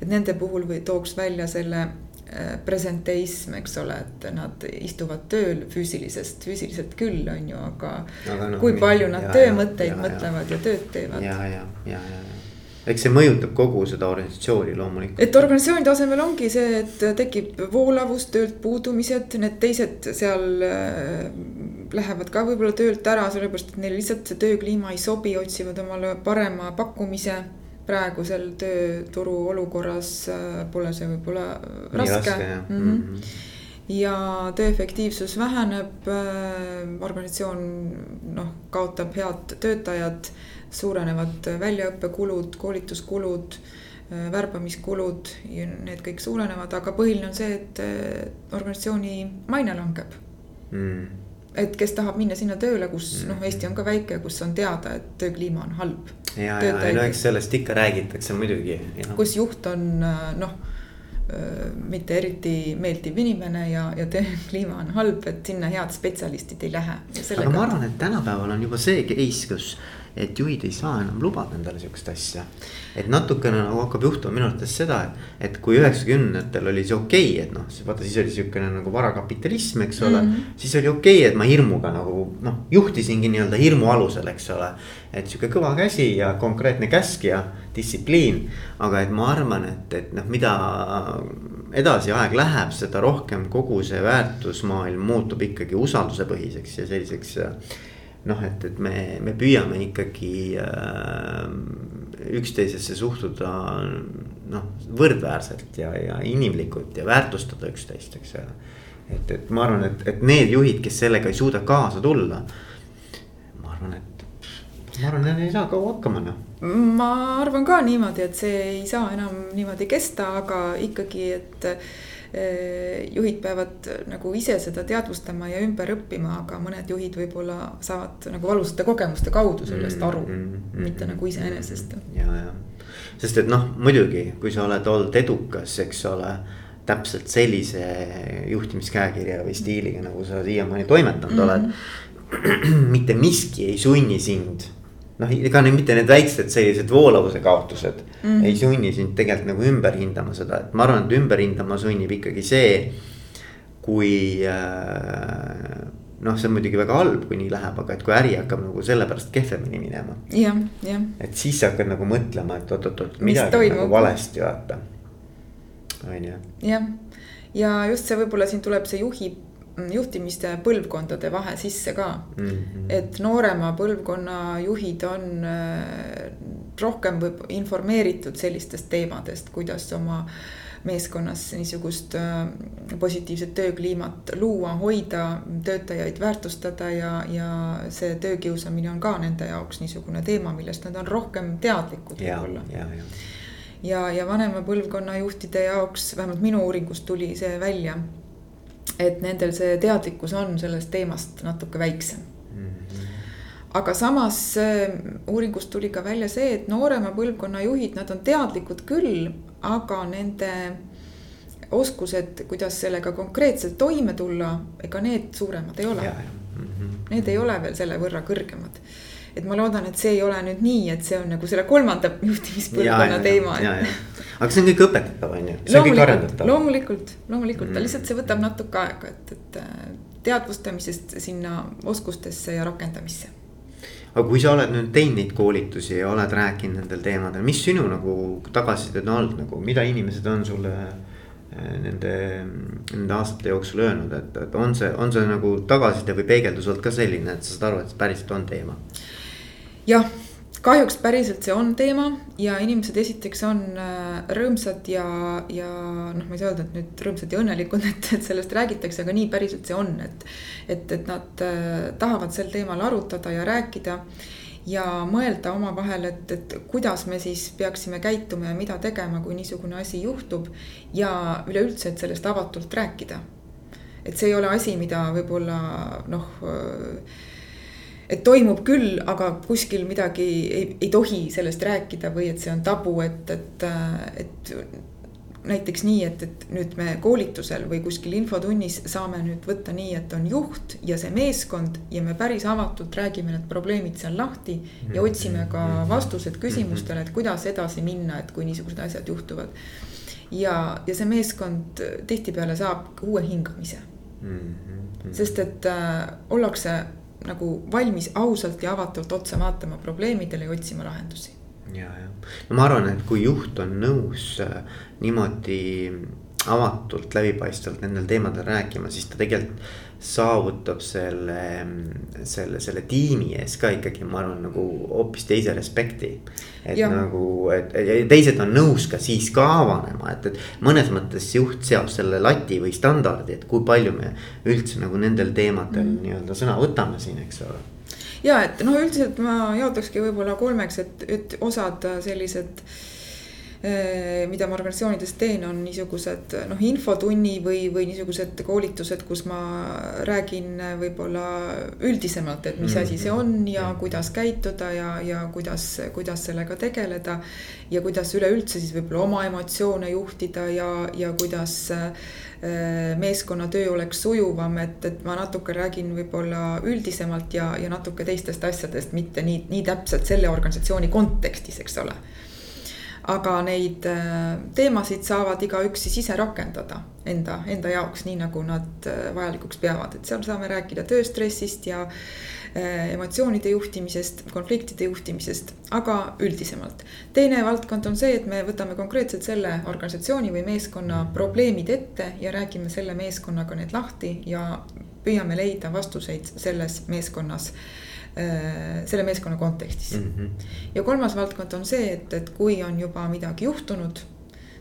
et nende puhul või tooks välja selle äh, presenteism, eks ole, et nad istuvad tööl füüsilisest, füüsiliselt küll, on ju, aga, no, kui palju nad ja, töömõtteid ja, mõtlevad ja, ja tööd teevad. ja, ja, ja, ja eks see mõjutab kogu seda organisatsiooni loomulikult. et organisatsiooni tasemel ongi see, et tekib voolavus, töölt puudumised, need teised seal äh, lähevad ka võib-olla töölt ära, sellepärast et neile lihtsalt see töökliima ei sobi, otsivad omale parema pakkumise. praegusel tööturu olukorras äh, pole see võib-olla raske. Mm -hmm. Ja töö efektiivsus väheneb, äh, organisatsioon noh, kaotab head töötajad suurenevad väljaõppekulud, koolituskulud, värbamiskulud ja need kõik suurenevad, aga põhiline on see, et organisatsiooni maine langeb mm et kes tahab minna sinna tööle, kus mm. noh, Eesti on ka väike, kus on teada, et töökliima on halb. ja, ja, ja no eks sellest ikka räägitakse muidugi. kus juht on noh, mitte eriti meeldiv inimene ja, ja töökliima on halb, et sinna head spetsialistid ei lähe. aga ma arvan, et tänapäeval on juba see case, kus et juhid ei saa enam lubada endale sihukest asja. et natukene nagu hakkab juhtuma minu arvates seda, et, et kui üheksakümnendatel oli see okei okay,, et noh, vaata siis oli sihukene nagu varakapitalism, eks ole mm. -hmm. siis oli okei okay,, et ma hirmuga nagu noh, juhtisingi nii-öelda hirmu alusel, eks ole. et sihuke kõva käsi ja konkreetne käsk ja distsipliin. aga et ma arvan, et, et noh, mida edasi aeg läheb, seda rohkem kogu see väärtusmaailm muutub ikkagi usaldusepõhiseks ja selliseks noh, et, et me, me püüame ikkagi äh, üksteisesse suhtuda noh, võrdväärselt ja, ja inimlikult ja väärtustada üksteist, eks et, et ma arvan, et, et need juhid, kes sellega ei suuda kaasa tulla. ma arvan, et, ma arvan, et nad ei saa kaua hakkama noh. ma arvan ka niimoodi, et see ei saa enam niimoodi kesta, aga ikkagi, et juhid peavad nagu ise seda teadvustama ja ümber õppima, aga mõned juhid võib-olla saavad nagu valusate kogemuste kaudu sellest mm, aru mm, mm, mm, mitte nagu iseenesest. ja, ja, sest et noh, muidugi, kui sa oled olnud edukas, eks ole täpselt sellise juhtimiskäekirja või stiiliga, nagu sa siiamaani toimetanud mm -hmm. oled. mitte miski ei sunni sind noh, ega need mitte need väiksed sellised voolavuse kaotused mm -hmm. ei sunni sind tegelikult nagu ümber hindama seda, et ma arvan, et ümber hindama sunnib ikkagi see. kui äh, noh, see on muidugi väga halb, kui nii läheb, aga et kui äri hakkab nagu sellepärast kehvemini minema. jah, jah. et siis sa hakkad nagu mõtlema, et oot-oot-oot, midagi on nagu valesti vaata, on ju. jah, ja just see võib-olla siin tuleb see juhi juhtimiste põlvkondade vahe sisse ka mm. -hmm. et noorema põlvkonna juhid on äh, rohkem võib informeeritud sellistest teemadest, kuidas oma meeskonnas niisugust äh, positiivset töökliimat luua, hoida, töötajaid väärtustada ja, ja see töökiusamine on ka nende jaoks niisugune teema, millest nad on rohkem teadlikud võib-olla. ja, ja, ja, ja vanema põlvkonna juhtide jaoks, vähemalt minu uuringust tuli see välja et nendel see teadlikkus on sellest teemast natuke väiksem mm. -hmm. aga samas uuringust tuli ka välja see, et noorema põlvkonna juhid, nad on teadlikud küll, aga nende oskused, kuidas sellega konkreetselt toime tulla, ega need suuremad ei ole. Mm -hmm. Need ei ole veel selle võrra kõrgemad et ma loodan, et see ei ole nüüd nii, et see on nagu selle kolmanda juhtimispõlvkonna teema. Aga see on kõik õpetatav, on ju, see on kõik arendatav. loomulikult, loomulikult mm., lihtsalt see võtab natuke aega, et, et äh, teadvustamisest sinna oskustesse ja rakendamisse aga kui sa oled nüüd teinud neid koolitusi ja oled rääkinud nendel teemadel, mis sinu nagu tagasiside on olnud nagu, mida inimesed on sulle äh, nende, nende aastate jooksul öelnud, et, et on see, on see nagu tagasiside või peegeldus olnud ka selline, et sa saad aru, et see päriselt on teema? jah, kahjuks päriselt see on teema ja inimesed esiteks on äh, rõõmsad ja, ja noh, ma ei saa öelda, et nüüd rõõmsad ja õnnelikud, et, et sellest räägitakse, aga nii päriselt see on, et. et, et nad äh, tahavad sel teemal arutada ja rääkida ja mõelda omavahel, et, et kuidas me siis peaksime käituma ja mida tegema, kui niisugune asi juhtub. ja üleüldse, et sellest avatult rääkida. et see ei ole asi, mida võib-olla noh et toimub küll, aga kuskil midagi ei, ei tohi sellest rääkida või et see on tabu, et, et, et näiteks nii, et, et nüüd me koolitusel või kuskil infotunnis saame nüüd võtta nii, et on juht ja see meeskond ja me päris avatult räägime need probleemid seal lahti ja mhm. otsime ka mhm. vastused küsimustele, et kuidas edasi minna, et kui niisugused asjad juhtuvad. ja, ja see meeskond tihtipeale saab uue hingamise mm. -hmm. sest et äh, ollakse nagu valmis ausalt ja avatult otsa vaatama probleemidele ja otsima lahendusi. ja, ja no ma arvan, et kui juht on nõus äh, niimoodi avatult, läbipaistvalt nendel teemadel rääkima, siis ta tegelikult saavutab selle, selle, selle tiimi ees ka ikkagi, ma arvan, nagu hoopis teise respekti. et ja. nagu, et teised on nõus ka siis ka avanema, et, et mõnes mõttes juht seab selle lati või standardi, et kui palju me üldse nagu nendel teemadel mm. nii-öelda sõna võtame siin, eks ole ja et noh, üldiselt ma jaotakski võib-olla kolmeks, et, et osad sellised äh, mida ma organisatsioonides teen, on niisugused noh, infotunni või, või niisugused koolitused, kus ma räägin võib-olla üldisemalt, et mis asi see on ja mm-hmm. kuidas käituda ja, ja kuidas, kuidas sellega tegeleda. ja kuidas üleüldse siis võib-olla oma emotsioone juhtida ja, ja kuidas äh, meeskonnatöö oleks sujuvam, et, et ma natuke räägin võib-olla üldisemalt ja, ja natuke teistest asjadest, mitte nii, nii täpselt selle organisatsiooni kontekstis, eks ole aga neid äh, teemasid saavad igaüks siis ise rakendada enda, enda jaoks, nii nagu nad äh, vajalikuks peavad, et seal saame rääkida tööstressist ja äh, emotsioonide juhtimisest, konfliktide juhtimisest, aga üldisemalt. teine valdkond on see, et me võtame konkreetselt selle organisatsiooni või meeskonna probleemid ette ja räägime selle meeskonnaga need lahti ja püüame leida vastuseid selles meeskonnas selle meeskonna kontekstis mm. -hmm. ja kolmas valdkond on see, et, et kui on juba midagi juhtunud,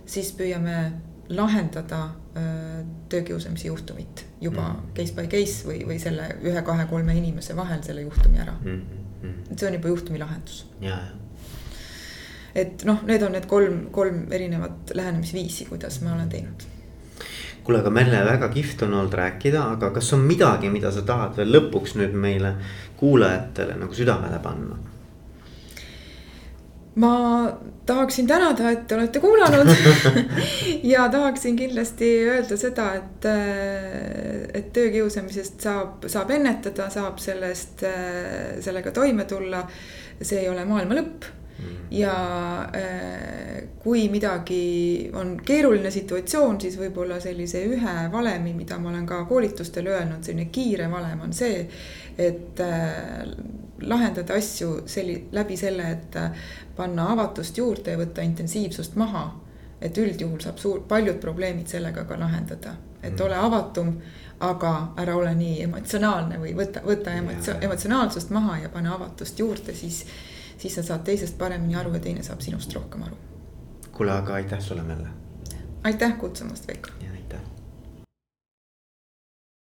siis püüame lahendada äh, töökiusamise juhtumit juba mm -hmm. case by case või, või selle ühe-kahe-kolme inimese vahel selle juhtumi ära mm. -hmm. see on juba juhtumi lahendus. et noh, need on need kolm, kolm erinevat lähenemisviisi, kuidas ma olen teinud kuule, aga Merle, väga kihvt on olnud rääkida, aga kas on midagi, mida sa tahad veel lõpuks nüüd meile kuulajatele nagu südamele panna? ma tahaksin tänada, et te olete kuulanud ja tahaksin kindlasti öelda seda, et, et töökiusamisest saab, saab ennetada, saab sellest, sellega toime tulla. see ei ole maailma lõpp. Ja kui midagi on keeruline situatsioon, siis võib-olla sellise ühe valemi, mida ma olen ka koolitustel öelnud, selline kiire valem on see et äh, lahendada asju selli-, läbi selle, et äh, panna avatust juurde ja võtta intensiivsust maha. et üldjuhul saab suur, paljud probleemid sellega ka lahendada, et mm. ole avatum, aga ära ole nii emotsionaalne või võta, võta emotsi-, emotsionaalsust maha ja pane avatust juurde, siis, siis sa saad teisest paremini aru ja teine saab sinust rohkem aru. kuule, aga aitäh sulle, Melle. aitäh kutsumast, Veiko. ja aitäh